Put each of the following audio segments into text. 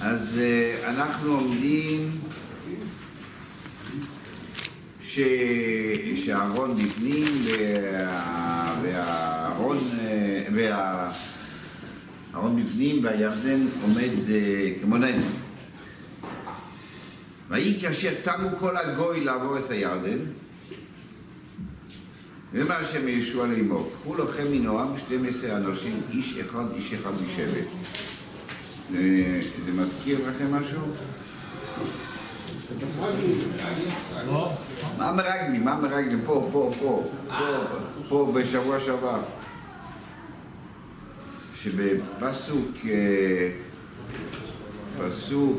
אז אה, אנחנו עומדים ש... שהארון בפנים וה... והארון אה, וה... בפנים והירדן עומד אה, כמו נהן. ויהי כאשר תמו כל הגוי לעבור את הירדן, ואומר השם ישוע לאמור, קחו לכם מנועם 12 אנשים, איש אחד, איש אחד משבט. אה, זה מזכיר לכם משהו? מה מרגלים? מה מרגלים? פה, פה, פה, פה, בשבוע שעבר. שבפסוק, אה, פסוק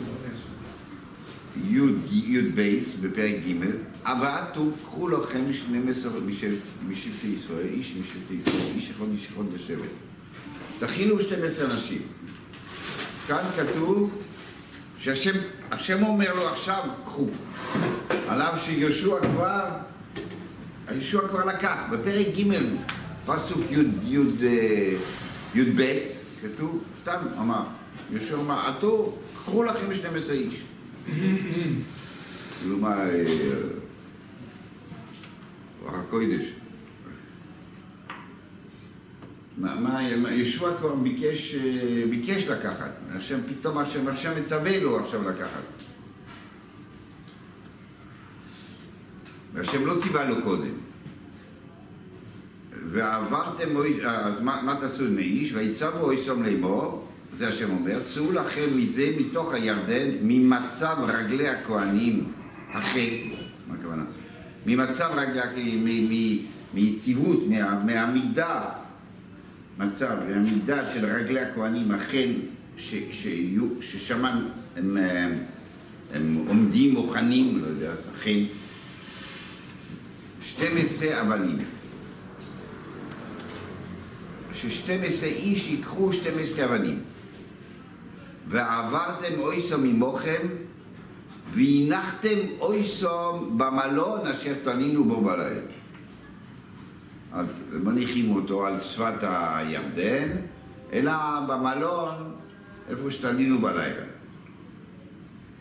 י"ב בפרק ג' עבדתו קחו לכם 12 משבטי ישראל, איש משבטי ישראל, איש אחד איש אחד לשבט. תכינו 12 אנשים. כאן כתוב שהשם השם אומר לו עכשיו קחו. עליו שיהושע כבר, יהושע כבר לקח. בפרק ג' פסוק י"ב כתוב, סתם אמר, יהושע אמר, עתו קחו לכם 12 איש. כאילו מה, רוח הקודש. ישוע כבר ביקש, ביקש לקחת, השם פתאום, השם, השם מצווה לו עכשיו לקחת. והשם לא ציווה לו קודם. ועברתם, אז מה, מה תעשו עם האיש? ויצבו אויסום לאמור, זה השם אומר, צאו לכם מזה מתוך הירדן, ממצב רגלי הכהנים, אחי, מה הכוונה? ממצב רגלי מיציבות, מה, מהמידה, מצב, מהמידה של רגלי הכהנים, אכן, ששם הם, הם, עומדים מוכנים, לא יודע, אכן, 12 אבנים. ש-12 איש ייקחו 12 אבנים. ועברתם אויסום ממוכם, והנחתם אויסום במלון אשר תנינו בו בלילה. מניחים אותו על שפת הירדן, אלא במלון איפה שתנינו בלילה.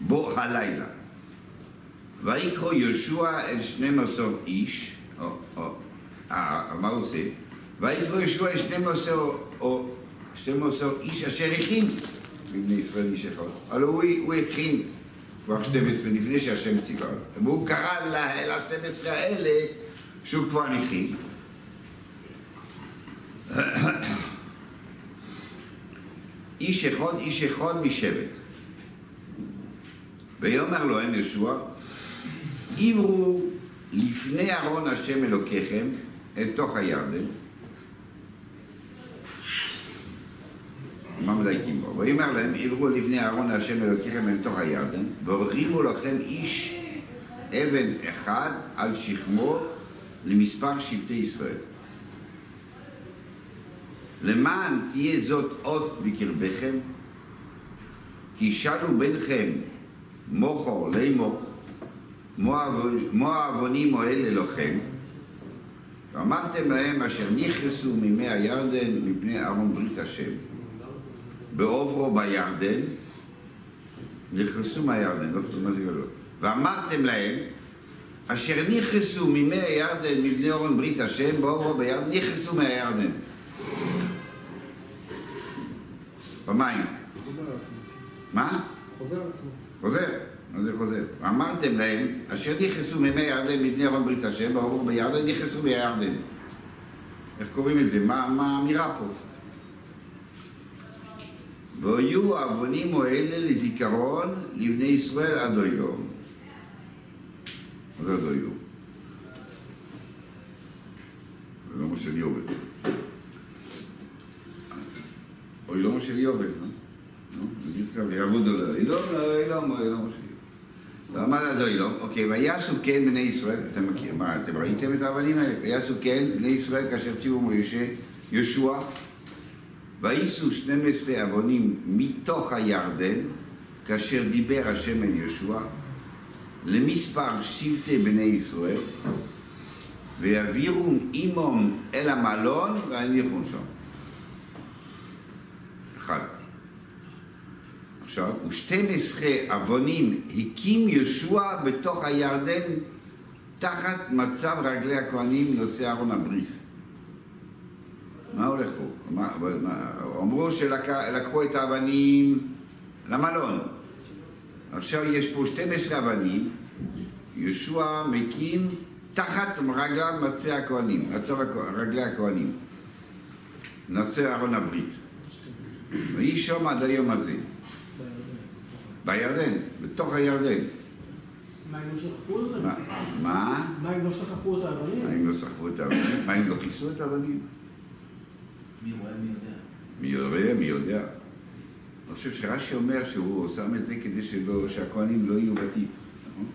בו הלילה. ויקחו יהושע אל 12 איש, או, או, אה, מה הוא עושה? ויקחו יהושע אל 12 או 12 איש אשר הכין מבני ישראל איש אחד. הלוא הוא, הוא הכין כבר 12 לפני שהשם ציווה. והוא קרא ל-12 האלה שהוא כבר הכין. איש אחד, איש אחד משבט. ויאמר לו אין ישוע, עברו לפני ארון השם אלוקיכם אל תוך הירדן, מה מדייקים בו? ויאמר להם, עברו לפני ארון השם אלוקיכם אל תוך הירדן, והורימו לכם איש אבן אחד על שכמו למספר שבטי ישראל. למען תהיה זאת אות בקרבכם, כי שאלו ביניכם מוכו לאמור, מו העוונים אוהל אלוהיכם, ואמרתם להם אשר נכנסו ממי הירדן מפני ארון ברית השם. בעוברו בירדן, נכנסו מהירדן, לא כתוב מה זה גדול. ואמרתם להם, אשר נכנסו ממי הירדן מבני אורן בריס השם, בעוברו בירדן, נכנסו מהירדן. במים. חוזר על עצמו. מה? חוזר על עצמו. חוזר. מה זה חוזר? אמרתם להם, אשר נכנסו ממי ירדן מבני אורן בריס השם, בעוברו בירדן, נכנסו מהירדן. איך קוראים לזה? מה מה האמירה פה? והיו העוונים האלה לזיכרון לבני ישראל עד היום. מה עד היום? זה לא משה יובל. אוי לא משה יובל, לא? נגיד עכשיו יעבוד על אילום, לא אילום, לא משה. ואמר עד היום, אוקיי, ויעשו כן בני ישראל, אתם מכירים, מה, אתם ראיתם את האבנים האלה? ויעשו כן בני ישראל כאשר ציוו מוישה, יהושע וייסעו 12 עוונים מתוך הירדן, כאשר דיבר השם אל יהושע, למספר שבטי בני ישראל, ויעבירו עמם אל המלון והניחו שם. אחד. עכשיו, ו-12 עוונים הקים יהושע בתוך הירדן תחת מצב רגלי הכהנים נושא ארון הבריס. מה הולך פה? מה, מה, אמרו שלקחו את האבנים למלון. עכשיו יש פה 12 אבנים, יהושע מקים תחת רגליו מצי הכהנים, מצב רגלי הכהנים. נושא ארון הברית. והיא שם עד היום הזה. בירדן, בתוך הירדן. מה, הם לא סחפו את זה? מה? הם לא סחפו את מה האבנים? אם לא סחבו את האבנים? מה אם לא כיסו את האבנים? מי רואה מי יודע. מי יודע, מי יודע. אני חושב שרש"י אומר שהוא שם את זה כדי שלא, שהכהנים לא יהיו בתית, נכון?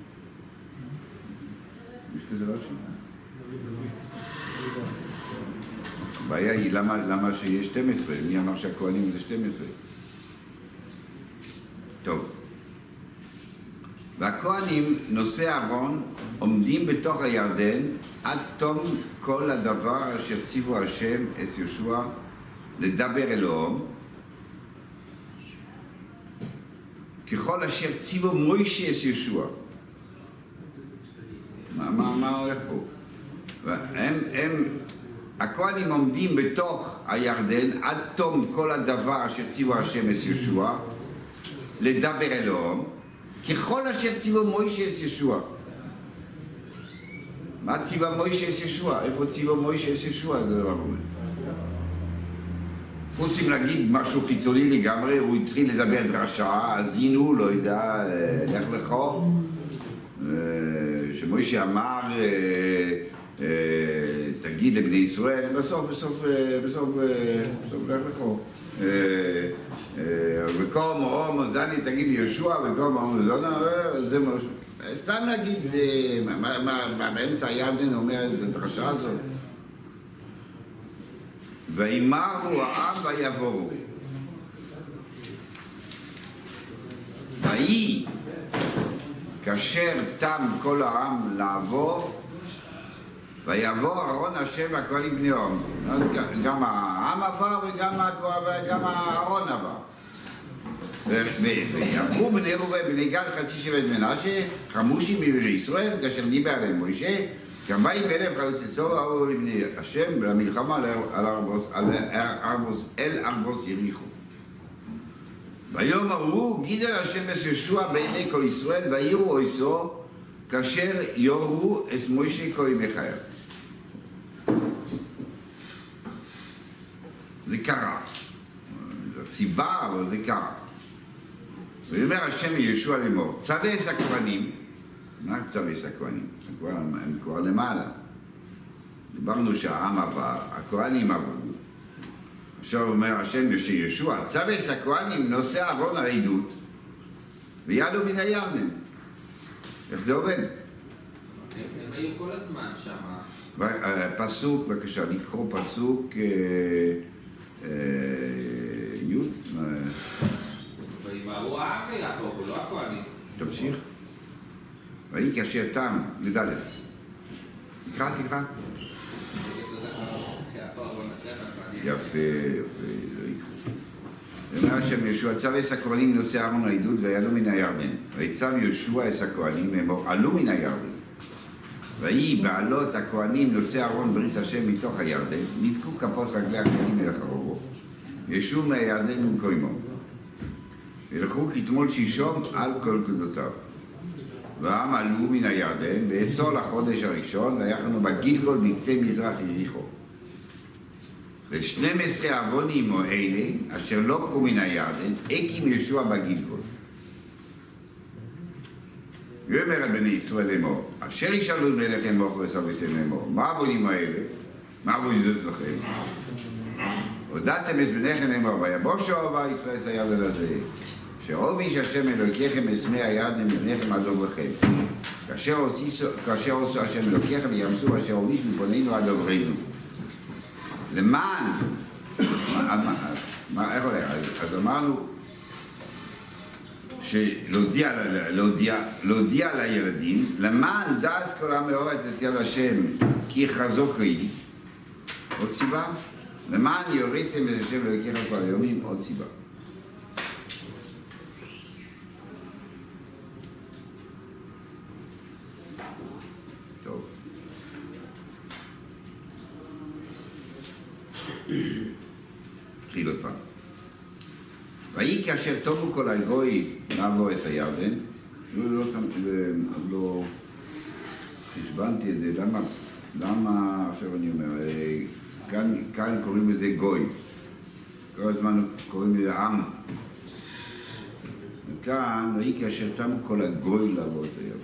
יש כזה רש"י? הבעיה היא למה, למה שיש 12, מי אמר שהכהנים זה 12? טוב. והכהנים, נושאי ארון, עומדים בתוך הירדן עד תום כל הדבר אשר ציוו השם את יהושע לדבר אלוהים, ככל אשר ציוו מוישה את יהושע. מה, מה, מה הולך פה? והם, הם, הכהנים עומדים בתוך הירדן עד תום כל הדבר אשר ציוו השם את יהושע לדבר אלוהים, ככל אשר ציוו מוישה את יהושע. מה ציווה מוישה את יהושע? איפה ציווה מוישה את יהושע? זה דבר אומר. חוץ מלהגיד משהו חיצוני לגמרי, הוא התחיל לדבר דרשה, אז הנה לא יודע, לך לך, אה, שמוישה אמר, אה, אה, תגיד לבני ישראל, בסוף, בסוף, אה, בסוף, אה, בסוף לך לך. אה, אה, וקום אום זני תגיד יהושע, וקום אום זונה, אה, זה ש... סתם להגיד, באמצע הירדן אומר את הדרשה הזאת? וימרו העם ויבואו. ויהי כאשר תם כל העם לעבור, ויבוא אהרון השם והכהנים בני אהרון. אז גם- גם העם עבר וגם אהרון עבר. ויעברו בני ראובן בני גד חצי שבט מנשה, חמושים מבני ישראל, כאשר דיבר עליהם משה, כמיים אלף חלוצצו ואמרו לבני השם למלחמה על הר- על ארבוס- על ארבוס- אל ארבוס יריחו. ביום ההוא גידל השם את יהושע בעיני כל ישראל ויראו אויסו כאשר יורו את מוישה כהן מחייו. זה קרה. זו סיבה, אבל זה קרה. ויאמר השם ליהושע לאמור, צווה את הכהנים, מה צווה את הכהנים? הם כבר- למעלה. דיברנו שהעם עבר, הכהנים עברו. עכשיו אומר השם שיהושע, צווה את הכהנים נושא ארון העדות וידו מן הירדן. איך זה עובד? הם היו כל הזמן שם. אה, פסוק, בבקשה, לקרוא פסוק אה, י', אה, וימהרו העם ויעברו, לא הכהנים. תמשיך. ויהי כאשר תם, י"ד. תקרא, תקרא. יפה, יפה, לא. אומר השם יהושע, צו עש הכהנים נושא ארון העדות ויעלו מן הירדן. ויצב יהושע עש הכהנים לאמור, עלו מן הירדן. ויהי בעלות הכהנים נושא ארון ברית השם מתוך הירדן, ניתקו כפות רגלי הכהנים אל החרובו. ישוב מהירדן ממקומו. ילכו כתמול שלשום על כל קדותיו. והעם עלו מן הירדן, בעשור לחודש הראשון, ויחנו בגילגול בקצה מזרח יריחו. ושנים עשרה עוונים או אלה, אשר לא קרו מן הירדן, הקים ישוע בגילגול. ויאמר על בני ישראל לאמור, אשר ישאלו בני לכם מוך וסביתם לאמור, מה העוונים האלה? מה העוונים זה אצלכם? הודעתם את בניכם לאמור, ויבושו אהבה ישראל את הירדן הזה, שהוביש השם אלוקיכם את מי הירדן מבניכם עד עוברכם. כאשר עושו השם אלוקיכם וימסו אשר הוביש מפנינו עד עוברנו. למען, איך הולך? אז אמרנו שלהודיע לילדים, למען דעת כל העם מאור את יציאת השם, כי חזוק היא, עוד סיבה, למען יוריסם את השם אלוקיך כל היומים, עוד סיבה. טוב. התחיל עוד פעם. ויהי כאשר תומו כל הגוי לעבור את הירדן, לא, לא, שם- לא חשבנתי את זה, למה, למה עכשיו אני אומר, אה, כאן, כאן קוראים לזה גוי, כל הזמן קוראים לזה עם. וכאן, ויהי כאשר תמו כל הגוי לעבור את הירדן.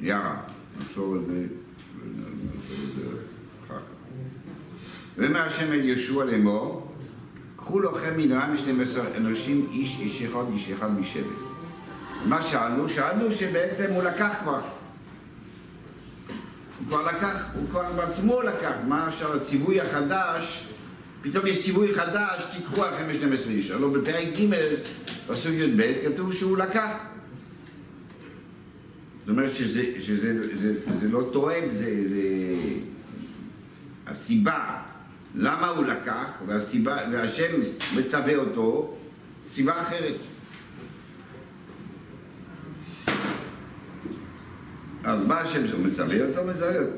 יאללה, נחשוב על זה, נחשוב על זה אחר כך. ואומר השם אל יהושע לאמור, קחו לכם מנהרם 12 אנשים, איש איש אחד, איש אחד משבט. מה שאלנו? שאלנו שבעצם הוא לקח כבר. הוא כבר לקח, הוא כבר בעצמו לקח. מה עכשיו הציווי החדש? פתאום יש ציווי חדש, תיקחו לכם 12 איש. הלוא בפרק ג' פסוק י"ב כתוב שהוא לקח. זאת אומרת שזה, שזה זה, זה לא תואם, זה, זה הסיבה למה הוא לקח, והסיבה, והשם מצווה אותו, סיבה אחרת. אז מה השם מצווה אותו? מצווה אותו.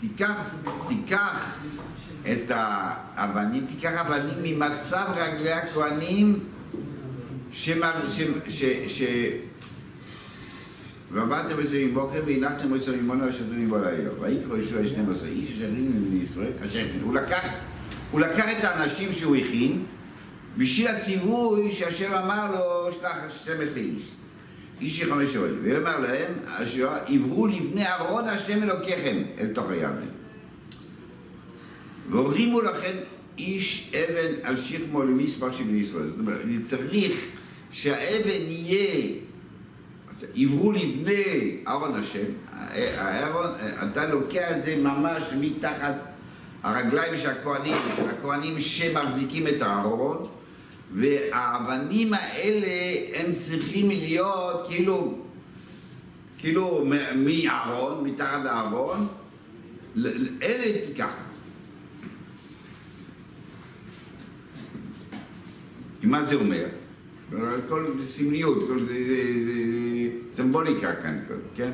תיקח, תיקח את האבנים, תיקח אבנים ממצב רגלי הכהנים שמר- ש... ש, ש ועבדתם את זה עם בוקר והנחתם את זה עם מונה אשר תונים בלילה. ויקרא ישוע 12 איש אשר הרינו מישראל, אשר הוא לקח, הוא לקח את האנשים שהוא הכין בשביל הציווי שהשם אמר לו שלח 12 איש. איש חמש שעות. ואומר להם, אשר עברו לפני ארון השם אלוקיכם אל תוך הירדן. והורימו לכם איש אבן על שכמו למספר של ישראל. זאת אומרת, צריך שהאבן יהיה עברו לפני ארון השם, אתה לוקח את זה ממש מתחת הרגליים של הכהנים, הכהנים שמחזיקים את הארון, והאבנים האלה הם צריכים להיות כאילו, כאילו מ- מהארון, מתחת הארון, אלה תיקח. מה זה אומר? כל סמליות, כל זה, זה, זה סימבוליקה כאן, כן?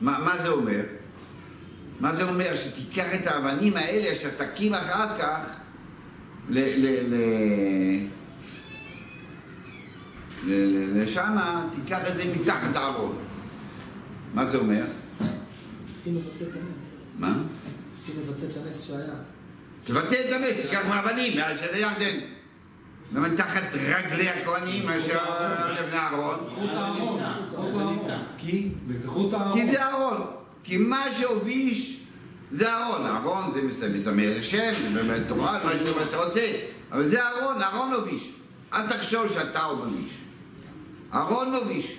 מה, מה זה אומר? מה זה אומר? שתיקח את האבנים האלה, אשר תקים אחר כך ל... ל, ל לשמה, תיקח את זה מתחת הארון. מה זה אומר? התחיל לבטא את הנס. מה? התחיל לבטא את הנס שהיה. תבטא את הנס, תיקח מהאבנים, של למה תחת רגלי הכהנים, אשר לבני אהרון? בזכות הארון. כי? בזכות הארון. כי זה אהרון. כי מה שהוביש זה אהרון. אהרון זה מס- מסמל שם, זה באמת תורה, מה שאתה- רוצה. אבל זה אהרון, אהרון הוביש. אל תחשוב שאתה עוד מוביש. אהרון מוביש.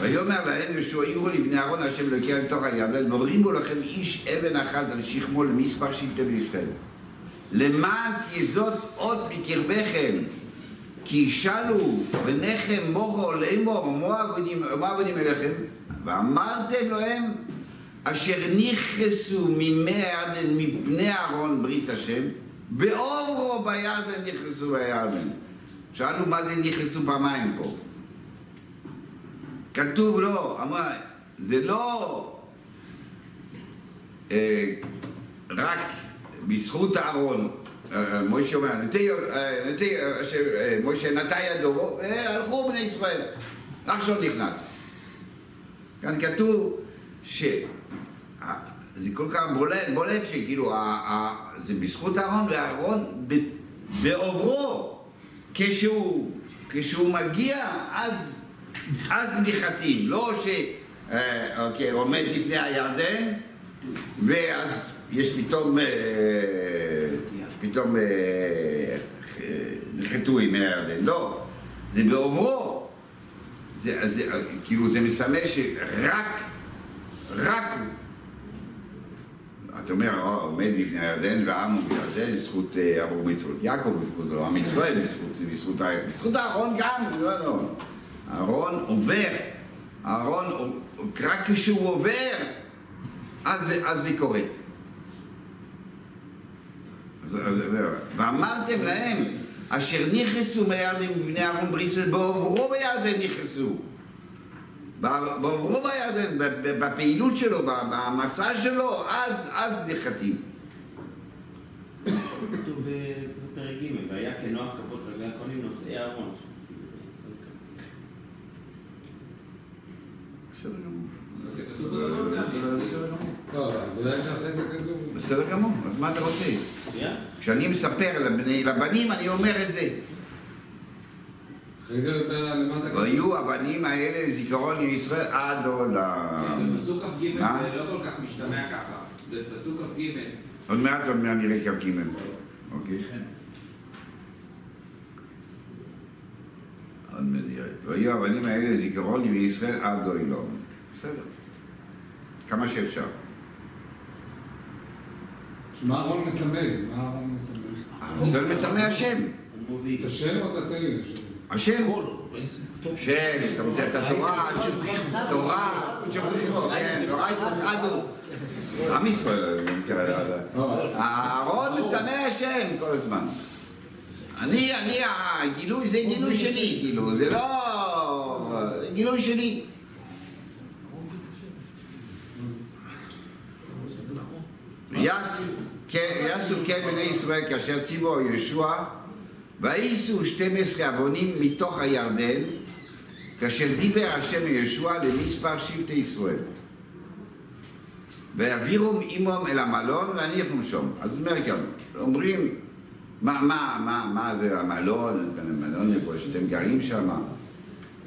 ויאמר להם יהושע עירו לבני אהרון השם אלוקיהם לתוך הירדן והורימו לכם איש אבן אחת על שכמו למספר שבטי בישראל. למען כי זאת אות מקרבכם כי ישאלו בניכם מוכו לאמור מה עבודים אליכם? ואמרתם להם אשר נכנסו מפני אהרון ברית השם באורו בירדן נכנסו בירדן שאלנו מה זה נכנסו פעמיים פה כתוב לא, אמרה, זה לא אה, רק בזכות אהרון, אה, אומר, אה, אה, ש- אה, מוישה נטע ידו, והלכו בני ישראל, נחשון נכנס. כאן כתוב ש... זה כל כך בולט, בולט שכאילו, זה בזכות אהרון, ואהרון בעוברו, כשהוא, כשהוא מגיע, אז אז ניחתים, לא ש... אה, אוקיי, עומד לפני הירדן, ואז יש פתאום, אה, פתאום אה, נחתו עם הירדן, לא, זה בעוברו, זה, זה, כאילו זה מסמל שרק, רק, אתה אומר, עומד לפני הירדן והעם הוא בירדן, זכות עבור מצוות יעקב, בזכות עם ישראל, בזכות אהרון גם, לא, לא. אהרון עובר, אהרון, רק כשהוא עובר, אז, אז. אז- אז- ואמרתם להם, אשר נכנסו מירדן מבני אהרון בריסל, בעוברו בירדן נכנסו. ב- ברוב הירדן, ב- ב- בפעילות שלו, במסע שלו, אז, אז נחתים. כתוב בפרק ג', והיה כנוח כפות רגלי הכהנים נושאי אהרון. בסדר גמור. זה כתוב בכל פעמים. בסדר גמור. אז מה אתה רוצה? כשאני מספר לבני, לבנים, אני אומר את זה. והיו הבנים האלה זיכרון לישראל עד עולם. כן, בפסוק כ"ג? זה לא כל כך משתמע ככה. זה פסוק כ"ג. עוד מעט, עוד מעט נראה כ"ג. אוקיי? עוד מעט נראה. והיו הבנים האלה זיכרון לישראל עד עולם. בסדר. כמה שאפשר. מה אהרון מסמל? מה אהרון מסמל? זה מטמא השם. את השם או את התהילה? השם. שם, אתה רוצה את התורה, תורה, כן, תורה ישחדו. עם ישראל, אהרון מטמא השם כל הזמן. אני, אני, הגילוי זה גילוי שלי, כאילו, זה לא... גילוי שלי. ויעש- כן, ויעשו כן בני ישראל כאשר ציוו ישוע וייסעו 12 עוונים מתוך הירדן כאשר דיבר השם לישוע למספר שבטי ישראל ויעבירום עמם אל המלון והניחום שם. אז הוא אומר כאן, אומרים, מה, מה, מה, מה זה המלון, המלון איפה שאתם גרים שם?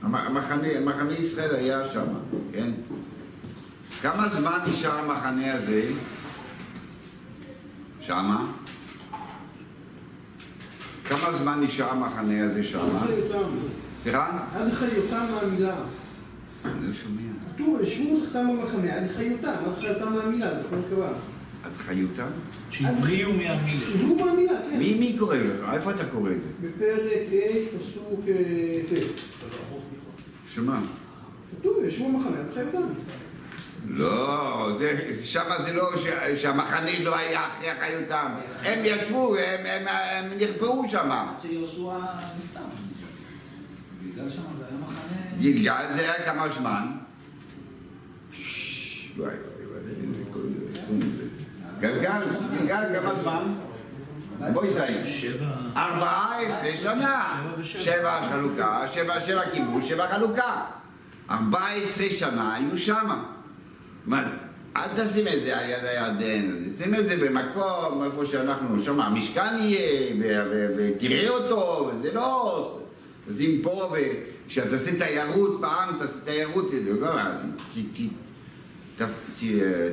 המ- המחנה, מחנה ישראל היה שם, כן? כמה זמן נשאר המחנה הזה שמה? כמה זמן נשאר המחנה הזה שמה? עד חיותם. סליחה? עד חיותם מהמילה. אני לא שומע. כתוב, ישבו תחתם במחנה, עד חיותם, עד חיותם מהמילה, זה כל קבע. עד חיותם? שהבריאו מהמילה. ישבו מהמילה, כן. מי, מי קורא לך? איפה אתה קורא את זה? בפרק ה', פסוק אה, ט'. שמה? כתוב, ישבו במחנה, עד חיותם. לא, זה, שמה זה לא ש, שהמחנה לא היה אחרי חיותם. הם ישבו, הם, הם, הם נרפאו שמה. עד שיהושע נפטר. בגלל שמה זה היה מחנה... גלגל זה היה כמה זמן? גלגל, גלגל כמה זמן? בואי זין. שבע... ארבעה עשרה שנה. שבע חלוקה, שבע, שבע כיבוש, שבע חלוקה. ארבע עשרה שנה היו שמה. מה, אל תשים את זה על יד הירדן, שים את זה במקום איפה שאנחנו, שם המשכן יהיה, ותראה אותו, וזה לא... שים פה, וכשאתה עושה תיירות בעם, תעשה תיירות, זה לא,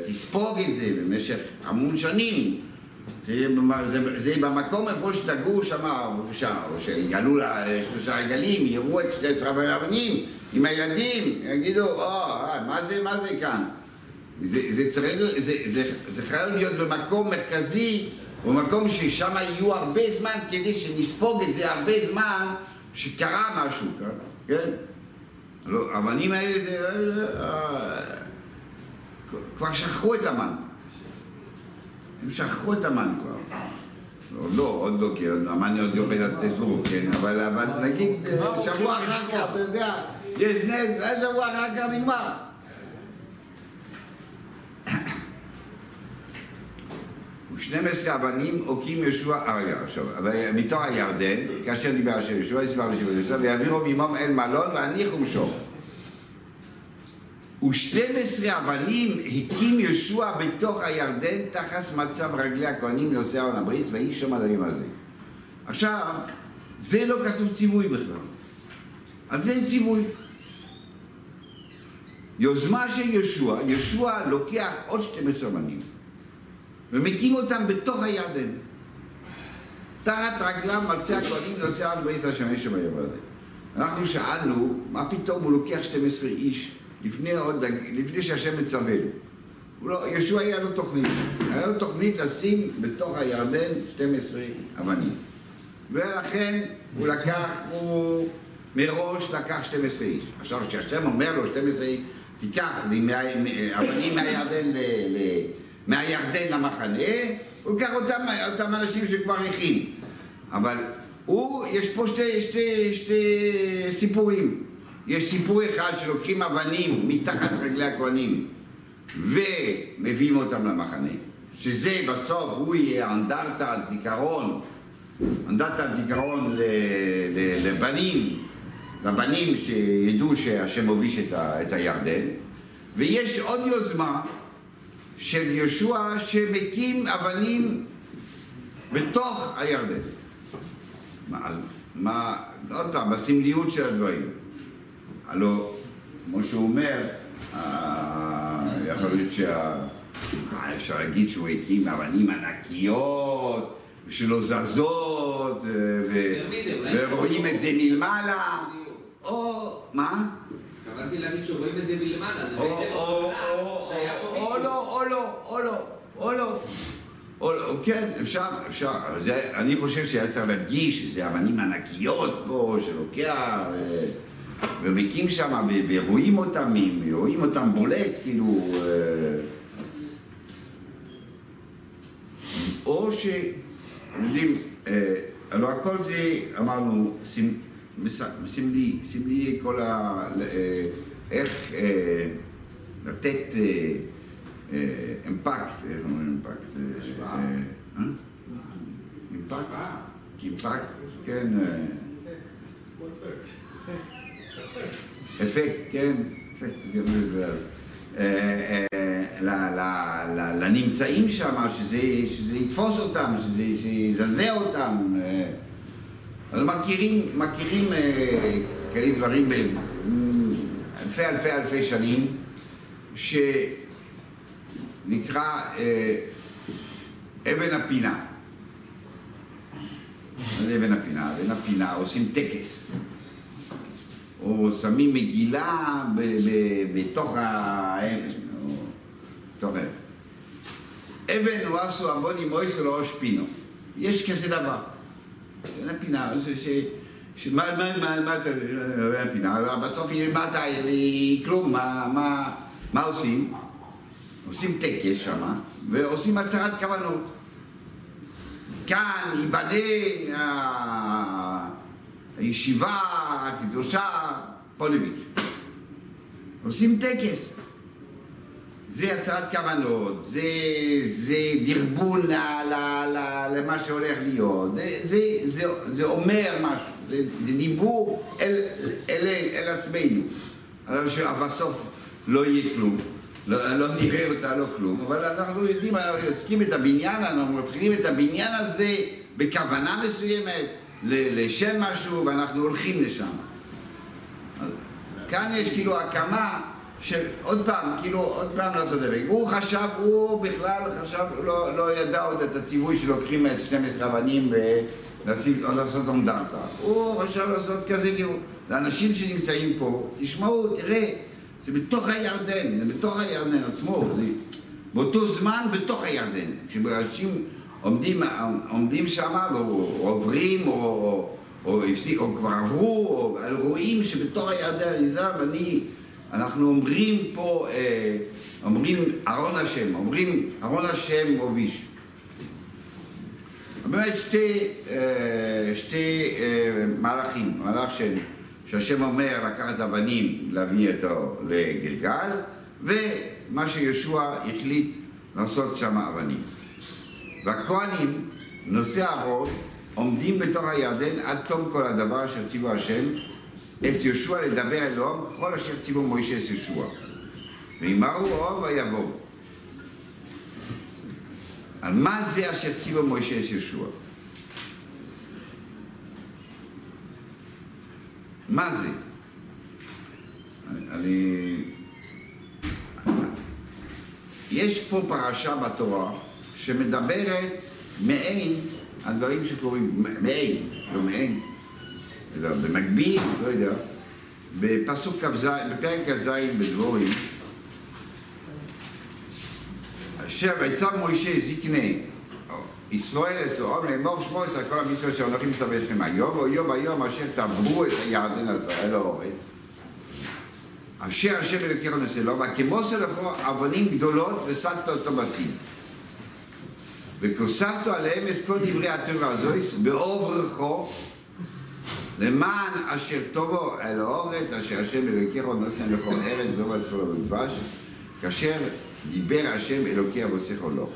תספוג את זה במשך המון שנים. זה, במ- זה, זה במקום איפה שתגור שם, או שיגלו לה שלושה רגלים, יראו את שתי עשרה רבנים עם הילדים, יגידו, או, אה, מה זה, מה זה כאן? זה, זה צריך, זה, זה, זה חייב להיות במקום מרכזי, או מקום ששם יהיו הרבה זמן כדי שנספוג את זה הרבה זמן שקרה משהו, כן? כן? לא, האבנים האלה זה... אה, כבר שכחו את המן. הם שכחו את המן כבר. עוד לא, עוד לא, כי המן עוד יורד עד תזרוק, כן? אבל נגיד אה, שבוע אחר כך, אתה יודע, יש נס, אה, שבוע אחר כך נגמר. ושנים עשרה אבנים הוקים יהושע אריה עכשיו, מתוך הירדן, כאשר דיבר השם יהושע, יסבר בשביל יהושע, ויעבירו ממום אל מלון והניחו. ושתים עשרה אבנים הקים יהושע בתוך הירדן תחת מצב רגלי הכהנים נושאי ארון הברית ויהי שם על היום הזה. עכשיו, זה לא כתוב ציווי בכלל. על זה אין ציווי. יוזמה של יהושע, יהושע לוקח עוד 12 אבנים ומקים אותם בתוך הירדן. תחת רגליו מרצה הכהנים נושאי ארון הברית השמש שביום הזה. אנחנו שאלנו, מה פתאום הוא לוקח 12 איש לפני, עוד, לפני שהשם מצווה לו. לא, ישוע היה לו תוכנית. היה לו תוכנית לשים בתוך הירדן 12 אבנים. ולכן הוא לקח, הוא מראש לקח 12 איש. עכשיו, כשהשם אומר לו 12 איש, תיקח אבנים מהירדן, ל, ל, מהירדן למחנה, הוא לקח אותם, אותם אנשים שכבר הכין. אבל הוא, יש פה שתי, שתי, שתי סיפורים. יש סיפור אחד שלוקחים אבנים מתחת רגלי הכהנים ומביאים אותם למחנה, שזה בסוף הוא יהיה אנדרטה, זיכרון, אנדרטה זיכרון ל- ל- לבנים, לבנים שידעו שהשם הוביש את הירדן, ויש עוד יוזמה של יהושע שמקים אבנים בתוך הירדן. מה, מה, עוד פעם, בסמליות של הדברים. הלוא, כמו שהוא אומר, אה, יכול להיות שה... אה, אפשר להגיד שהוא הקים אבנים ענקיות, שלא זזות, אה, ורואים את זה מלמעלה. או... מה? התכוונתי להגיד שרואים את זה מלמעלה, זה בעצם הבנה שהיה פה או מישהו. לא, או לא, או לא, או לא. או לא, כן, אפשר, אפשר. זה, אני חושב שהיה צריך להדגיש שזה אבנים ענקיות פה, שלוקח, ומקים שם, ורואים אותם, רואים אותם בולט, כאילו... אה, או ש... אתם יודעים, אה, הלוא הכל זה, אמרנו, סמלי, סמלי כל ה... אה, איך אה, לתת אה, אה, אימפקט, איך אומרים אימפקט? אימפקט? אימפקט, כן. אפקט, כן, אפקט, ל- לנמצאים שם, שזה יתפוס אותם, שזה שיזעזע אותם. אז מכירים, מכירים אה, כאלה דברים באלפי אלפי אלפי שנים, שנקרא אה, אבן הפינה. מה זה אבן הפינה? אבן הפינה עושים טקס. או שמים מגילה בתוך האבן, או. אבן הוא עשו המון עם אויס ולא ראש פינו. יש כזה דבר. הפינה, ש... ש... ש... מה, מה, מה, מה אתה... הפינה, בסוף היא למטה, כלום, מה, עושים? עושים טקס שם, ועושים הצהרת כוונות. כאן ייבנה הישיבה הקדושה פוניביץ'. עושים טקס. זה הצהרת כוונות, זה, זה דרבון ל, ל, ל, למה שהולך להיות, זה, זה, זה, זה אומר משהו, זה, זה דיבור אל, אל, אל עצמנו. אבל שבסוף לא יהיה כלום, לא, לא נראה אותה, לא כלום, אבל אנחנו יודעים, אנחנו עוסקים את הבניין, אנחנו מתחילים את הבניין הזה בכוונה מסוימת, לשם משהו, ואנחנו הולכים לשם. כאן יש כאילו הקמה של עוד פעם, כאילו עוד פעם את זה. הוא חשב, הוא בכלל חשב, לא, לא ידע עוד את הציווי שלוקחים את 12 אבנים ולשים- או לעשות אנדרטה. הוא חשב לעשות כזה כאילו, לאנשים שנמצאים פה, תשמעו, תראה, זה בתוך הירדן, זה בתוך הירדן עצמו, זה באותו זמן בתוך הירדן. כשאנשים עומדים, עומדים שם ועוברים או, או, או, הפסיק, או כבר עברו, או רואים שבתוך הירדן אני, אנחנו אומרים פה, אה, אומרים ארון השם, אומרים ארון השם הוביש. באמת שתי, אה, שתי אה, מהלכים, מהלך של, שהשם אומר לקחת אבנים להביא אותו לגלגל, ומה שיהושע החליט לעשות שם אבנים. והכהנים, נושאי הראש, עומדים בתוך הירדן עד תום כל הדבר אשר ציוו השם את יהושע לדבר אלוהים ככל אשר ציוו מוישה את יהושע. וימרו אור ויבואו. על מה זה אשר ציוו מוישה את יהושע? מה זה? אני... יש פה פרשה בתורה שמדברת מעין על דברים שקורים, מעין, לא מעין, במקביל, לא יודע, בפסוק כ"ז, בפרק כ"ז בדבורים, אשר ויצב מוישה זקני ישראל אסורם לאמור שמו עשר כל המצוות שהולכים לצווה אתכם היום, או יום היום אשר תעברו את הירדן הזה אל האורץ. אשר השם אלוקיך נושא לו, וכמוסר לכו אבנים גדולות ושמת אותו בסין. וכוספתו עליהם את כל דברי התורה הזויס בעוברכו למען אשר טובו אל האורץ, אשר השם אלוקיך נושא לכל ארץ זו ועצרו ודבש, כאשר דיבר השם אלוקי אבוסיך לו.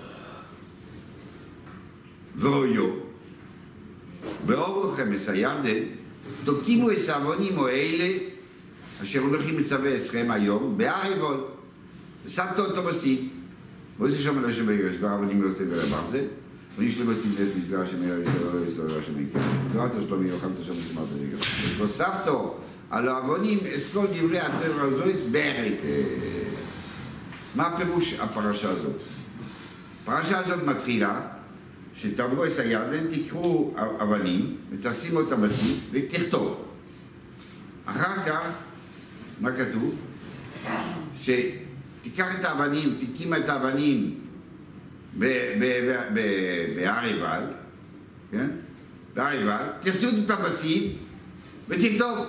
ואויו, באור לכם הירדן, תוקימו את העוונים האלה, אשר הולכים מצווה אתכם היום, בהר עיבון. ושמת אותו בשיא. מויסי שם על השם עוונים לא עושה ברבר זה, ואיש לא מתאים את מסגר השם ירש, לא לא השם יקר. זוהרת שלומי יוחם את השם ושמעת רגע. והוספתו על העוונים את כל דברי הטבע הזו הסברת. מה הפירוש הפרשה הזאת? הפרשה הזאת מתחילה שתעברו את הירדן, תקחו אבנים ותשים אותם בשיא ותכתוב. אחר כך, מה כתוב? שתיקח את האבנים, תקים את האבנים בהר עיבל, כן? בהר עיבל, תעשו אותם בשיא ותכתוב.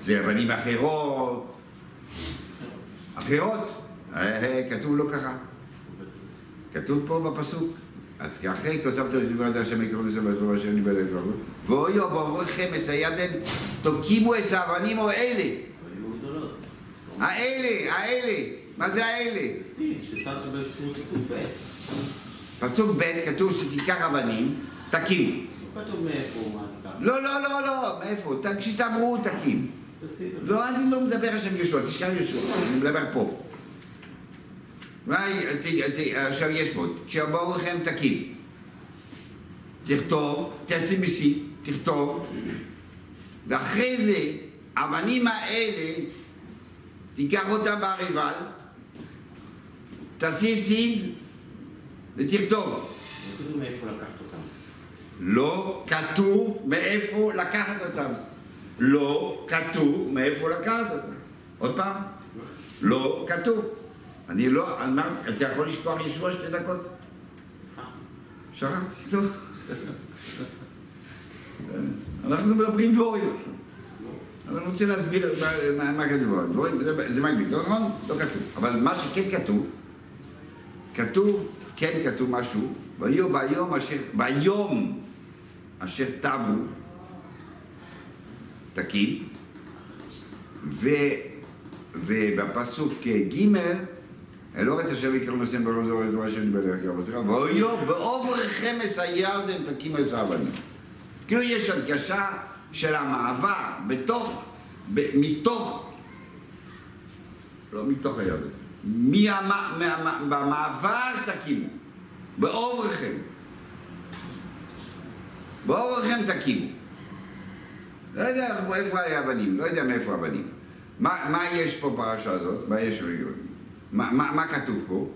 זה אבנים אחרות, אחרות, כתוב לא ככה. כתוב פה בפסוק. אז אחרי כותבת את דברי השם יקראו לזה בעזרו אשר ניבא לכבוד. ואויו בעבורכם מסיידן, תוקימו את האבנים או אלה. האלה, האלה. מה זה האלה? פסוק ב' כתוב שתיקח אבנים, תקים. לא. לא, לא, לא, מאיפה? כשתעברו תקים. לא, אני לא מדבר עכשיו ישוע, תשכח ישוע, אני מדבר פה. עכשיו יש פה, כשבאו לכם תקים. תכתוב, תעשי בשיא, תכתוב, ואחרי זה, האבנים האלה, תיקח אותם בעריבל, תעשי סיד ותכתוב. לא כתוב מאיפה לקחת אותם. לא כתוב מאיפה לקחת אותם. לא כתוב מאיפה לקחת אותם. עוד פעם, לא כתוב. אני לא, אמרתי, אתה יכול לשכוח ישוע שתי דקות? שכחתי, טוב. אנחנו מדברים דבורים. אני רוצה להסביר מה- כתוב. זה- מגביל, לא נכון? לא כתוב. אבל מה שכן כתוב, כתוב, כן כתוב משהו, ויהיו ביום אשר, ביום אשר טבו, תקים, ובפסוק ג' אל אורץ אשר יקראו נושאים ברוב זו וזו אשר יקראו בשיחה, ויהיו בעוברכם את הירדן תקימו את האבנים. כאילו יש הדגשה של המעבר בתוך, ב, מתוך, לא מתוך הירדן, מהמ- מה- במעבר תקימו, בעוברכם. בעוברכם תקימו. לא יודע איפה- האבנים, לא יודע מאיפה האבנים. מה, מה יש פה בפרשה הזאת? מה יש מה, מה, מה כתוב פה?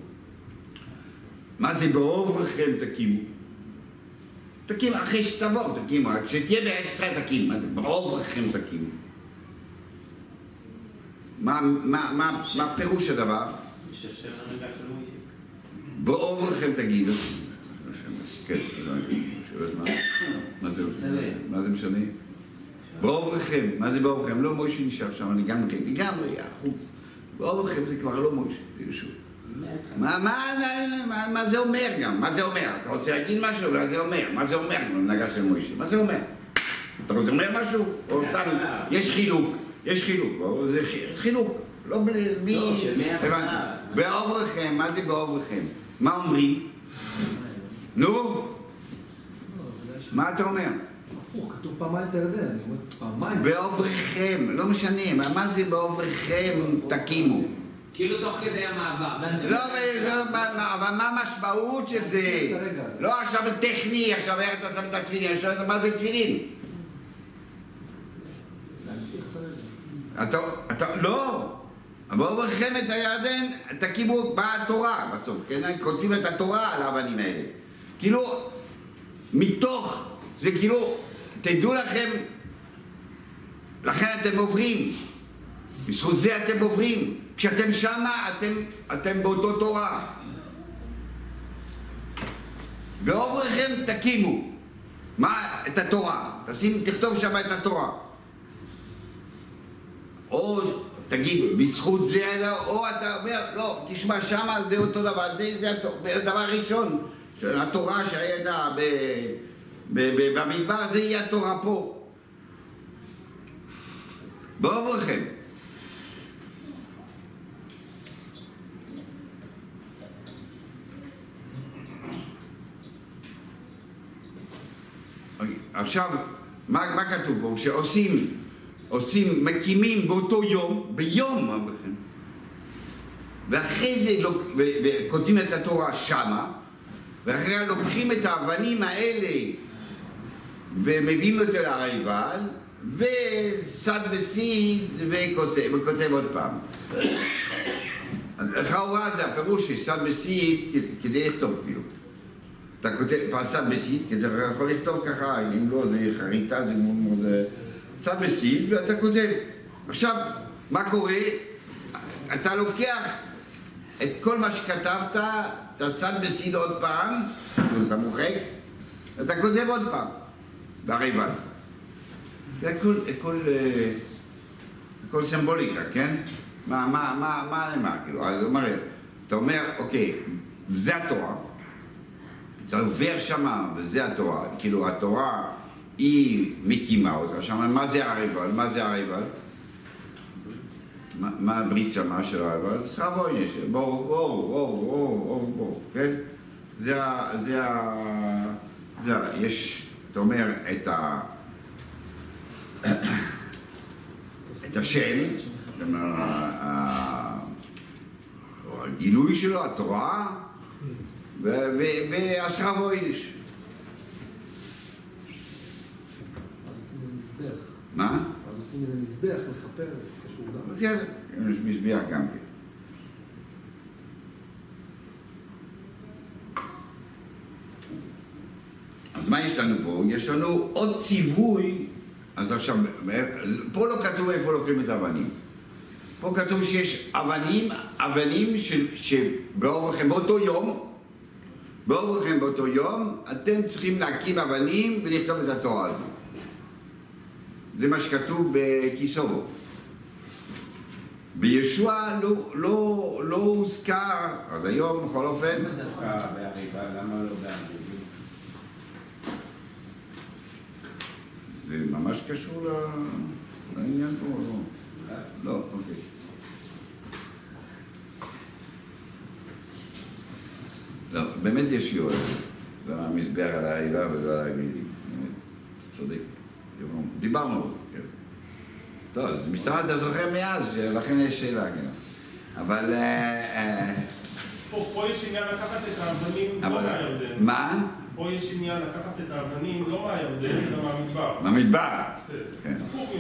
מה זה בעוברכם תקימו? תקימו, אחרי שתבוא תקימו, כשתהיה בארץ ישראל תקימו, מה זה בעוברכם תקימו? מה, פירוש הדבר? מוישה. בעוברכם תגידו. כן. שואלת מה? זה משנה? בעוברכם, מה זה בעוברכם? לא מוישה נשאר שם לגמרי, לגמרי, החוץ. בעוברכם זה כבר לא מוישה, זה ישוע. מה, מה, מה, מה, מה זה אומר גם? מה זה אומר? אתה רוצה להגיד משהו? מה זה אומר? מה זה אומר? הנהגה של מוישה. מה זה אומר? אתה רוצה לומר משהו? או סתם, יש חילוק, יש חילוק, זה חי- חילוק. לא בלי... בלי- לא. הבנתי. בעוברכם, מה זה בעוברכם? מה אומרים? נו, מה אתה אומר? הפוך, כתוב פעמיים את הירדן, אני אומר פעמיים. בעוברכם, לא משנה, מה- מה זה בעוברכם תקימו? כאילו תוך כדי המעבר. לא, אבל זה- מה- אבל המשמעות של זה? לא עכשיו טכני, עכשיו איך אתה שם את התפילין, אני שואל מה זה תפילין? אתה, אתה, לא. בעוברכם את הירדן, תקימו, באה התורה בסוף, כן? כותבים את התורה על האבנים האלה. כאילו, מתוך, זה כאילו, תדעו לכם, לכן אתם עוברים. בזכות זה אתם עוברים. כשאתם שמה, אתם, אתם באותו תורה. בעוברכם תקימו. מה? את התורה. תשים, תכתוב שם את התורה. או תגיד, בזכות זה, או אתה אומר, לא, תשמע, שמה זה אותו דבר, זה, זה הדבר הראשון, התורה שהייתה במדבר, זה יהיה התורה פה. בעוברכם. אוקיי, עכשיו, מה, מה כתוב פה? שעושים, עושים, מקימים באותו יום, ביום, ואחרי זה וכותבים את התורה שמה, ואחרי לוקחים את האבנים האלה ומביאים אותו להריבל, וסד וסיד וכותב, וכותב עוד פעם. לכאורה זה הפירוש שסד וסיד כדי לכתוב כאילו. אתה כותב פרסת בסיד, כי אתה יכול לכתוב ככה, אם לא זה חריטה, זה מאוד מאוד... אה, פרסת בסיד, ואתה כותב. עכשיו, מה קורה? אתה לוקח את כל מה שכתבת, אתה שם בסיד עוד פעם, אתה מוחק, אתה כותב עוד פעם, בריבל. זה הכל, הכל, אה, סימבוליקה, כן? מה, מה, מה, מה נאמר, כאילו, אז הוא אומר, אתה אומר, אוקיי, זה התורה, אתה עובר שמה, וזה התורה, כאילו התורה היא מקימה אותה שמה, מה זה הריבל? מה זה הריבל? מה- הברית שמה של הריבל? שכר עונש, בואו, בואו, בואו, בואו, בואו, בואו, כן? זה ה... זה ה... זה ה... יש, אתה אומר, את ה... את השם, כלומר, הגילוי שלו, התורה, ו- ו- והשכר עונש. אז עושים איזה מזבח. מה? אז עושים איזה מזבח לכפר, קשור גם. כן, יש מזבח גם כן. אז מה יש לנו פה? יש לנו עוד ציווי, אז עכשיו, פה לא כתוב איפה לוקחים את האבנים. פה כתוב שיש אבנים, אבנים ש- שבאורחם יום, באורחם באותו יום, אתם צריכים להקים אבנים ולכתוב את התורה הזו. זה מה שכתוב בכיסורו. בישוע לא, לא, לא הוזכר, עד היום בכל אופן, למה דווקא בהריבה? למה לא? זה ממש קשור לעניין פה, או לא? לא, אוקיי. לא, באמת יש יואל, לא המזבח על העילה ולא על הגילים. צודק. דיברנו, כן. טוב, אז מסתבר אתה זוכר מאז, לכן יש שאלה, כן. אבל... אה, אה, פה, יש עניין לקחת את האבנים לא מהירדן. מה? פה יש עניין לקחת את האבנים לא מהירדן, אלא מהמדבר. במדבר. כן. הפוך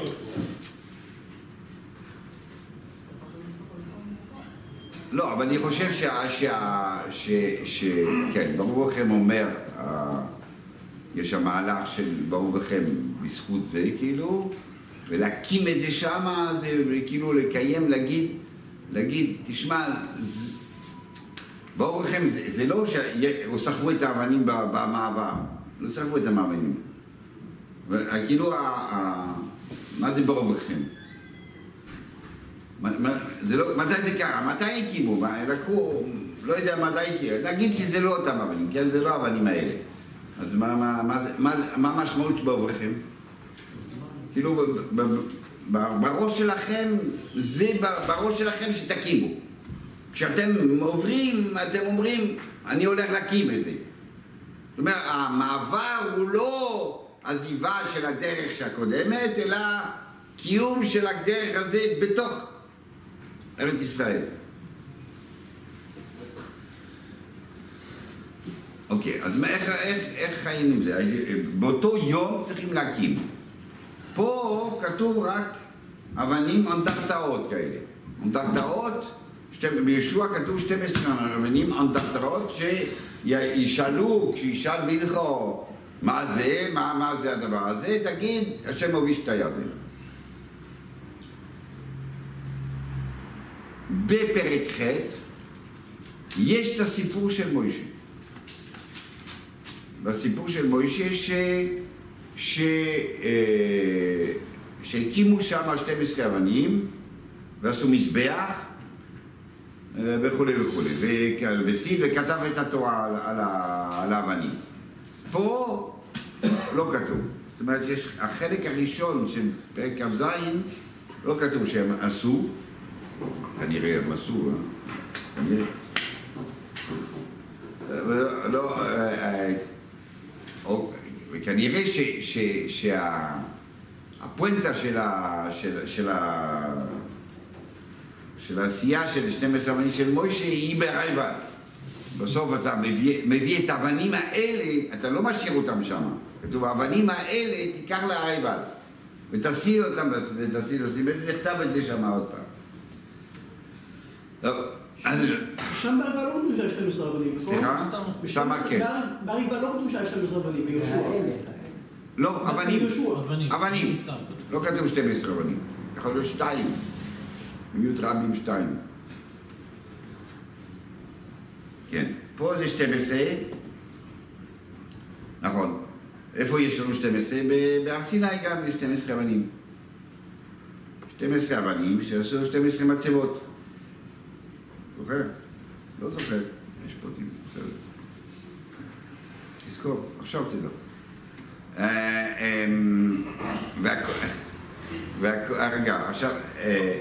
לא, אבל אני חושב שה... שה... ש... כן, ברוך לכם אומר, יש שם מהלך של ברוך לכם בזכות זה, כאילו, ולהקים את זה שמה, זה כאילו לקיים, להגיד, להגיד, תשמע, ברוך לכם, זה, זה לא שסחבו את האבנים במעבר, לא סחבו את האבנים. ו- כאילו, מה זה ברוך לכם? לא, מתי זה קרה? מתי הקימו? לקחו, לא יודע מתי הקימו. נגיד שזה לא אותם אבנים, כן? זה לא האבנים האלה. אז מה, המשמעות שבעובריכם? כאילו, בראש שלכם, זה בראש שלכם שתקימו. כשאתם עוברים, אתם אומרים, אני הולך להקים את זה. זאת אומרת, המעבר הוא לא עזיבה של הדרך הקודמת, אלא קיום של הדרך הזה בתוך ארץ ישראל. אוקיי, אז איך, איך, איך חיים עם זה? באותו יום צריכים להקים. פה כתוב רק אבנים אנדרטאות כאלה. אנדרטאות, בישוע כתוב 12 אבנים אנדרטאות שישאלו, כשישאל מלכו מה זה, מה, מה זה הדבר הזה, תגיד, השם הוביש את הירדן. בפרק ח' יש את הסיפור של מוישה. בסיפור של מוישה ש... ש... אה, שהקימו שם 12 אבנים ועשו מזבח אה, וכולי וכולי, וסיד וכתב את התורה על, על, על האבנים. פה לא כתוב. זאת אומרת, יש החלק הראשון של פרק כ"ז, לא כתוב שהם עשו, כנראה הם עשו, אה? כנראה. אה, לא, אה, אה, או- וכנראה שהפואנטה של, ה, של, העשייה של 12 אבנים של מוישה היא ברייבל. בסוף אתה מביא, מביא את האבנים האלה, אתה לא משאיר אותם שם. כתוב, האבנים האלה תיקח להרייבל. ותסיע אותם, ותסיע אותם, ותכתב את זה שם עוד פעם. שם בערבה לא קדושה 12 רבנים, נכון? סליחה? שמה כן. בערבה לא קדושה 12 רבנים, ביהושע. לא, אבנים. ביהושע. אבנים. אבנים. סתם. לא כתוב 12 אבנים. יכול להיות שתיים. מיעוט רבים שתיים. כן. פה זה 12. נכון. איפה יש לנו 12? ב- בהר סיני גם יש 12 אבנים. 12 אבנים שעשו 12 מצבות. זוכר? לא זוכר. יש פה טיפ, בסדר. תזכור, עכשיו תדע. אה, אמ, והכל- רגע, עכשיו, אה,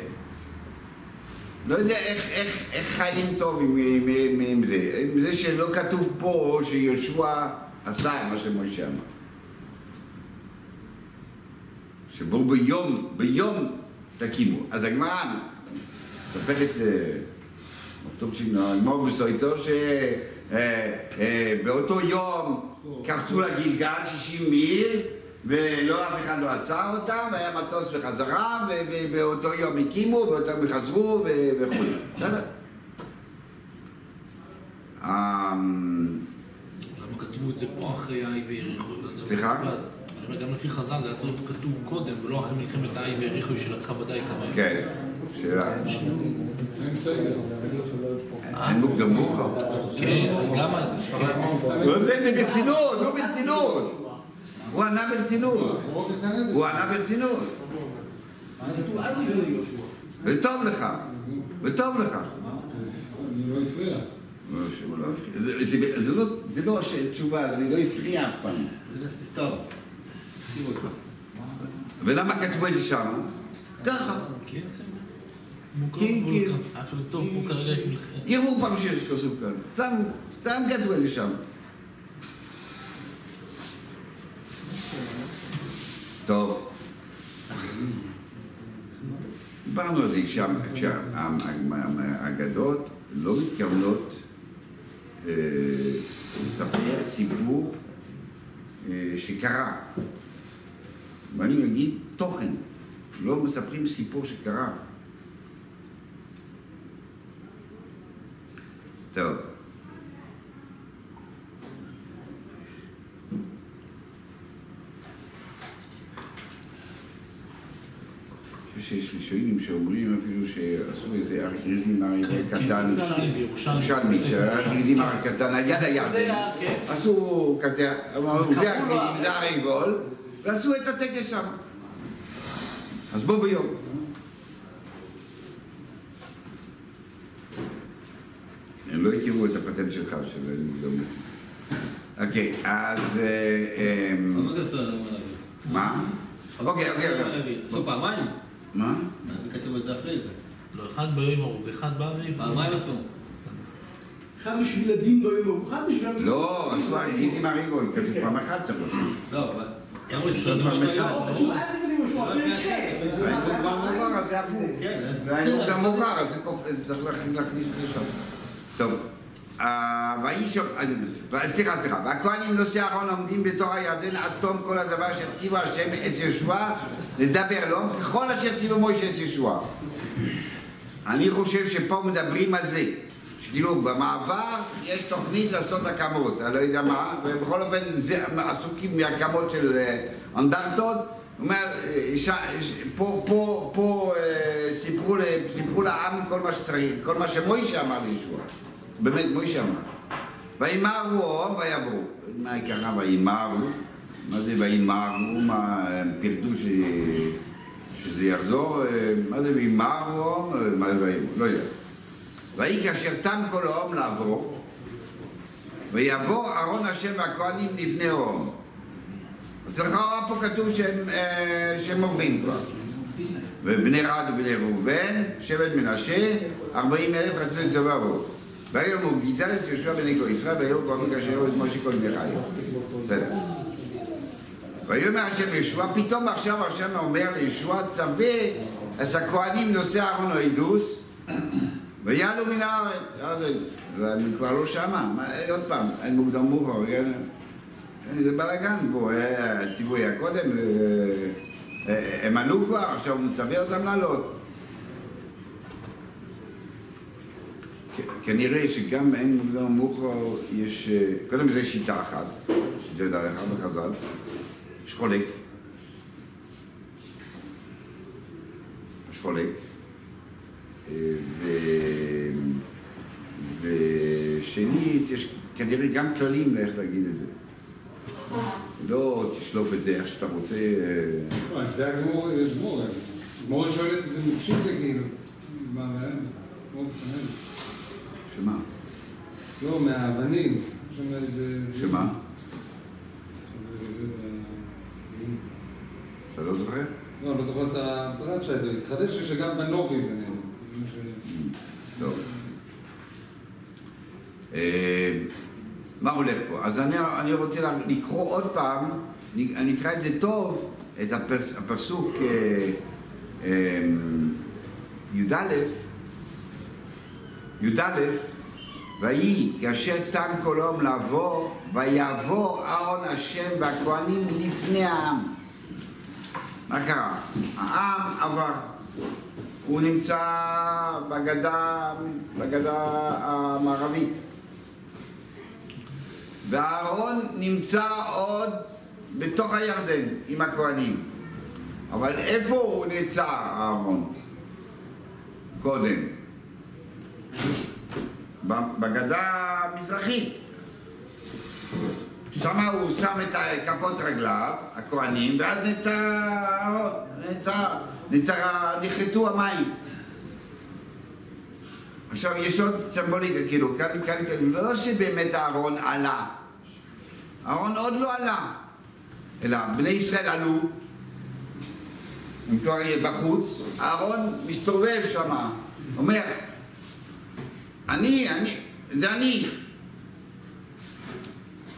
לא יודע איך, איך, איך חיים טוב עם, עם, עם, עם זה, עם זה שלא כתוב פה שיהושע עשה מה שמשה אמר. שבו ביום, ביום תקימו. אז הגמרא מספרת טורצ'ין נגמור בסויטו שבאותו יום קפצו לגלגל 60 מיל ולא אף אחד לא עצר אותם והיה מטוס בחזרה ובאותו יום הקימו ובאותו יום חזרו וכו'. בסדר? אמ, למה כתבו את זה פה אחרי האי ויריחו? סליחה? אומר, גם לפי חז"ל זה היה צריך להיות כתוב קודם, ולא אחרי מלחמת האי ויריחו שלקחה ודאי כמה. כן, שאלה. אין סדר. אין מוקדם מאוחר. כן, גם... לא, זה זה ברצינות, לא ברצינות. הוא ענה ברצינות. הוא ענה ברצינות. וטוב לך, וטוב לך. לא. לא, לא. זה- לא- לא ש- תשובה, זה לא הפריע אף פעם. זה לסתום. ולמה כתבו את זה שם? ככה. כן, בסדר. מוכר כן, כן. את מלחמת... יראו פעם שיש כתוב כאן. סתם, סתם כתבו את זה שם. טוב. דיברנו על זה שם, שהאגדות לא מתכוונות אה, לספר סיפור אה, שקרה. ואני אגיד תוכן, לא מספרים סיפור שקרה. טוב. שיש ראשונים שאומרים אפילו שעשו איזה ארכיזם הרי כן, כן, קטן, ירושלמי, שהארכיזם הרי קטן על יד הירדן, כן. עשו כזה, זה הרי גול, ועשו את הטקס שם. אז בוא ביום. הם לא הכירו את הפטנט שלך, של מוקדמות. אוקיי, אז... אה, אמ. מה? אוקיי, אוקיי, אוקיי. עשו פעמיים? מה? כתוב את זה אחרי זה. לא, אחד ביום ההוא ואחד באביב. פעמיים עשו. אחד בשביל הדין ביום ההוא, אחד בשביל המצוות. לא, עשו ארכיזם הריגול, כתוב פעם אחת צריך לעשות. לא, אבל... אמרו משהו אחת. היום. כתוב אז יהושע, לא, פרק ח'. כבר אז זה הפוך. כן. גם אז צריך להכניס. טוב. סליחה, סליחה, והכהנים נושאי אהרון עומדים בתור הירדן עד תום כל הדבר אשר ציווה השם את ישוע לדבר לו, ככל אשר ציווה מוישה את ישוע. אני חושב שפה מדברים על זה, שכאילו במעבר יש תוכנית לעשות הקמות, אני לא יודע מה, ובכל אופן זה עסוקים מהקמות של אה, אנדרטות. אה, פה, פה, פה אה, סיפרו, סיפרו לעם כל מה שצריך, כל מה שמוישה אמר לישוע. באמת, מוישה אמר. וימהרו ויעברו. מה העיקרה וימהרו? מה זה וימהרו? מה הם פירטו ש... שזה יחזור, מה זה אה, מה זה ויאמר, לא יודע. ויהי כאשר תם כל העם לעבור, ויבוא אהרון השם והכהנים לפני העם. אז לכאורה פה כתוב שהם, אה, שהם עוברים כבר. ובני רד ובני ראובן, שבט מנשה, ארבעים אלף רצו לצבא עבור. והיום הוא גידל את יהושע בן כה ישראל, והיום כאשר יראו את משה כל בני חיל. בסדר. ויאמר השם לישוע, פתאום עכשיו השם אומר לישוע, צווה אז הכהנים נושא אהרון העדוס, ויעלו מן הארץ. הם כבר לא מה, אה, עוד פעם, אין מוקדם מאוחר? זה בלאגן פה, אה, הציווי היה קודם, אה, הם עלו כבר, עכשיו הוא מצווה אותם לעלות. כנראה שגם אין מוקדם מאוחר, יש, אה, קודם זה שיטה אחת, שזה דרך אחד בחז"ל, יש חולק. יש חולק. ו- ושנית, יש כנראה גם כללים לאיך להגיד את זה. לא תשלוף את זה איך שאתה רוצה. לא, זה הגמור, יש גמור. גמור שואלת את זה מפשוט, כאילו. מה, מה? גמור מסמן. שמה? לא, מהאבנים. שמה? אתה לא זוכר? לא, אני לא זוכר את הפרט שהתחדש לי שגם בנובי זה נראה. טוב. אה, מה הולך פה? אז אני, אני רוצה לקרוא עוד פעם, אני אקרא את זה טוב, את הפס, הפסוק אה, אה, י"א, י"א, ויהי כאשר תם כל העם לעבור, ויעבור אהרון השם והכהנים לפני העם. מה קרה? העם עבר. הוא נמצא בגדה, בגדה המערבית. ואהרון נמצא עוד בתוך הירדן עם הכהנים. אבל איפה הוא נעצר, אהרון? קודם. בגדה המזרחית. שם הוא שם את כפות רגליו, הכהנים, ואז אהרון, נעצר, נעצר, נחרטו המים. עכשיו, יש עוד סימבוליקה, כאילו, כאן, כאן, כאן, לא שבאמת אהרון עלה. אהרון עוד לא עלה, אלא בני ישראל עלו, הם כבר בחוץ, אהרון מסתובב שם, אומר, אני, אני, זה אני.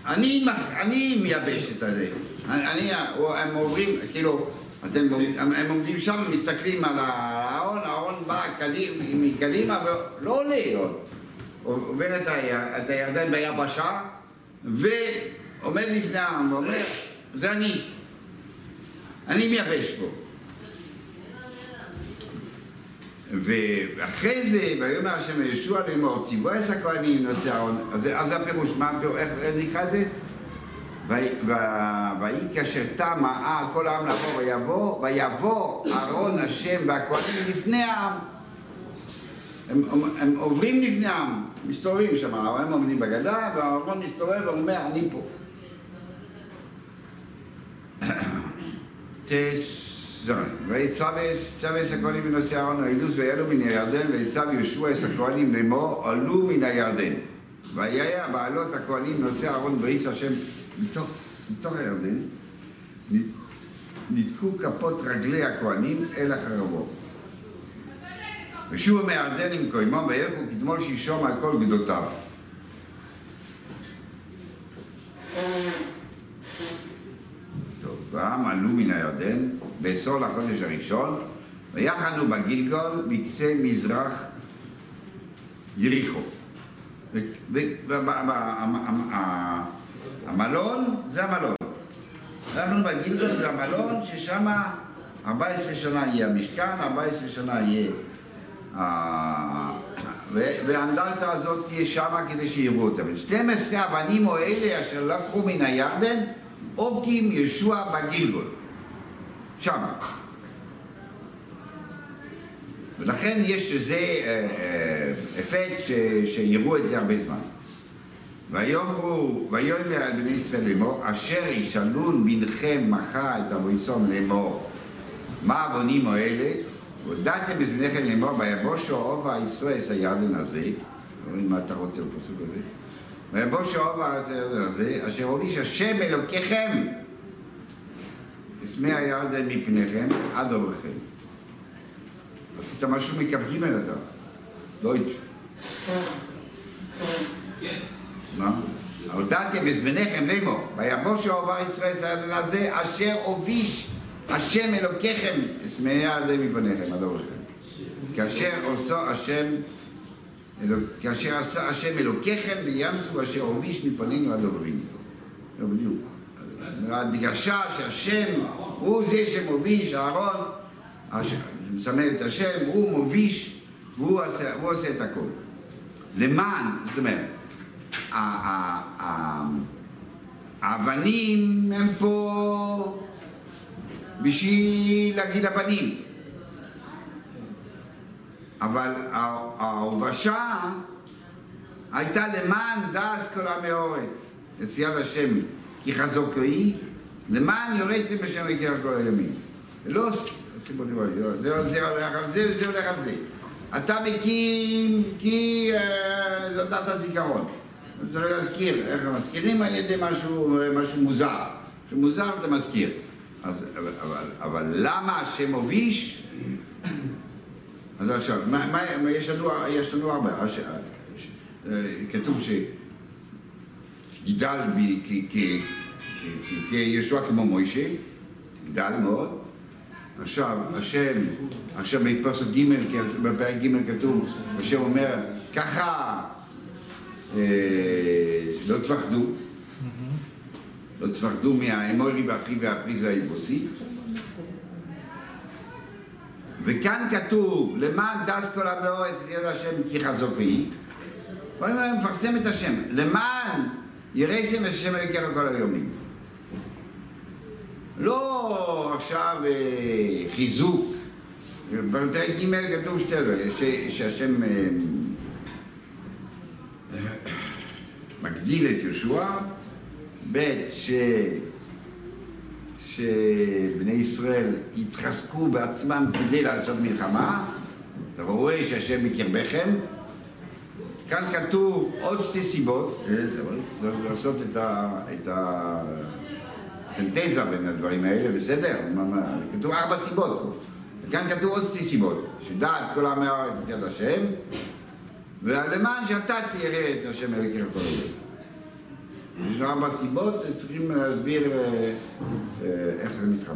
אני, אני מייבש את הזה. אני, הם עוברים, כאילו, אתם, הם, עומדים שם, מסתכלים על הארון, הארון בא קדימה, מקדימה ולא עולה עוד. עובר את, את הירדן ביבשה ועומד לפני העם ואומר, זה אני. אני מייבש פה. ואחרי זה, ויאמר השם לישוע לאמור, ציווי עשה כהנים נושא אהרון, אז זה הפירוש, איך נקרא זה? ויהי כאשר תם העם, כל העם לעבור ויבוא, ויבוא אהרון השם והכהנים לפני העם. הם, הם, הם עוברים לפני העם, מסתובבים שם, הם עומדים בגדה, והאהרון מסתובב ואומר, אני פה. ויצווה הכהנים בנושא אהרון האילוס ויעלו מן הירדן ויצב יהושע את הכהנים לאמור עלו מן הירדן והיה בעלות הכהנים נושא אהרון ויץ השם מתוך, מתוך הירדן ניתקו כפות רגלי הכהנים אל החרבות ושובו מהירדן עם קוימם וילכו כתמול שישום על כל גדותיו טוב, והעם עלו מן הירדן בעשור לחודש הראשון, ויחנו בגילגול בקצה מזרח יריחו. והמלון זה המלון. אנחנו בגילגול זה המלון ששם 14 שנה יהיה המשכן, 14 שנה יהיה... ה- ו- והאנדרטה הזאת תהיה שמה כדי שיראו אותה. ו-12 אבנים או אלה אשר לקחו מן הירדן, אוקים ישוע בגילגול. שמה. ולכן יש איזה אה, אה, אפקט שיראו את זה הרבה זמן. ויאמרו, ויאמר על בני ישראל לאמור, אשר ישאלון בנכם מחר את המויצום לאמור. מה העוונים האלה? הודעתם בזמניכם לאמור, ויבושו עובה ישראל הירדן הזה, רואים מה אתה רוצה בפסוק הזה? ויבושו עובה את הירדן הזה, אשר הוביש השם אלוקיכם מי הירדן מפניכם עד עוברכם. עשית משהו מכ"ג אתה, דויטש. כן. מה? הודעתם בזמניכם לאמור, ויבושו עובר ישראל הירדן הזה, אשר הוביש השם אלוקיכם את מי הירדן מפניכם עד עוברכם. כאשר עושו השם כאשר עשה השם אלוקיכם בים סוף אשר הוביש מפנינו עד עוברים. לא בדיוק. ההדגשה שהשם הוא זה שמוביש, אהרון, הש- מסמל את השם, הוא מוביש והוא עושה, עושה את הכל. למען, זאת אומרת, האבנים הם פה בשביל להגיד הבנים. אבל ההובשה הייתה למען דס כל עמי אורץ, נשיאת השם כי חזוקו היא, למען יורצתם בשם יקר כל הימים. לא, זה הולך על זה וזה הולך על זה. אתה מקים כי אה, זאת דת הזיכרון. צריך להזכיר, איך מזכירים על ידי משהו, משהו מוזר. משהו מוזר אתה מזכיר. אז, אבל, אבל, אבל למה השם הוביש? אז עכשיו, מה, מה, יש, לנו, יש לנו הרבה, הש, ש, אה, כתוב שגידל כישוע כמו מוישה, גדל מאוד. עכשיו, השם, עכשיו בפרק ג', בפרק ג' כתוב, השם אומר, ככה אה, לא תפחדו, לא תפחדו מהאמורי והאחי והפריז והיבוסי. וכאן כתוב, למען דס כל המאורץ יד השם כי חזוקי, הוא מפרסם את השם, למען יראיתם את השם אלוקיך כל היומים. לא עכשיו אה, חיזוק, בפרק ג' כתוב שתי דברים, שהשם אה, מגדיל את יהושע, ב' ש... שבני ישראל יתחזקו בעצמם כדי לעשות מלחמה, אתה רואה שהשם בקרבכם. כאן כתוב עוד שתי סיבות, אה, צריך לעשות את ה... את ה... סינתזה בין הדברים האלה, בסדר? כתוב ארבע סיבות פה. וכאן כתוב עוד שתי סיבות, שדעת כל עמי הארץ יד השם, ולמען שאתה תראה את השם אלוקיך כל הזמן. יש ארבע סיבות, צריכים להסביר אה, אה, איך זה מתחבר.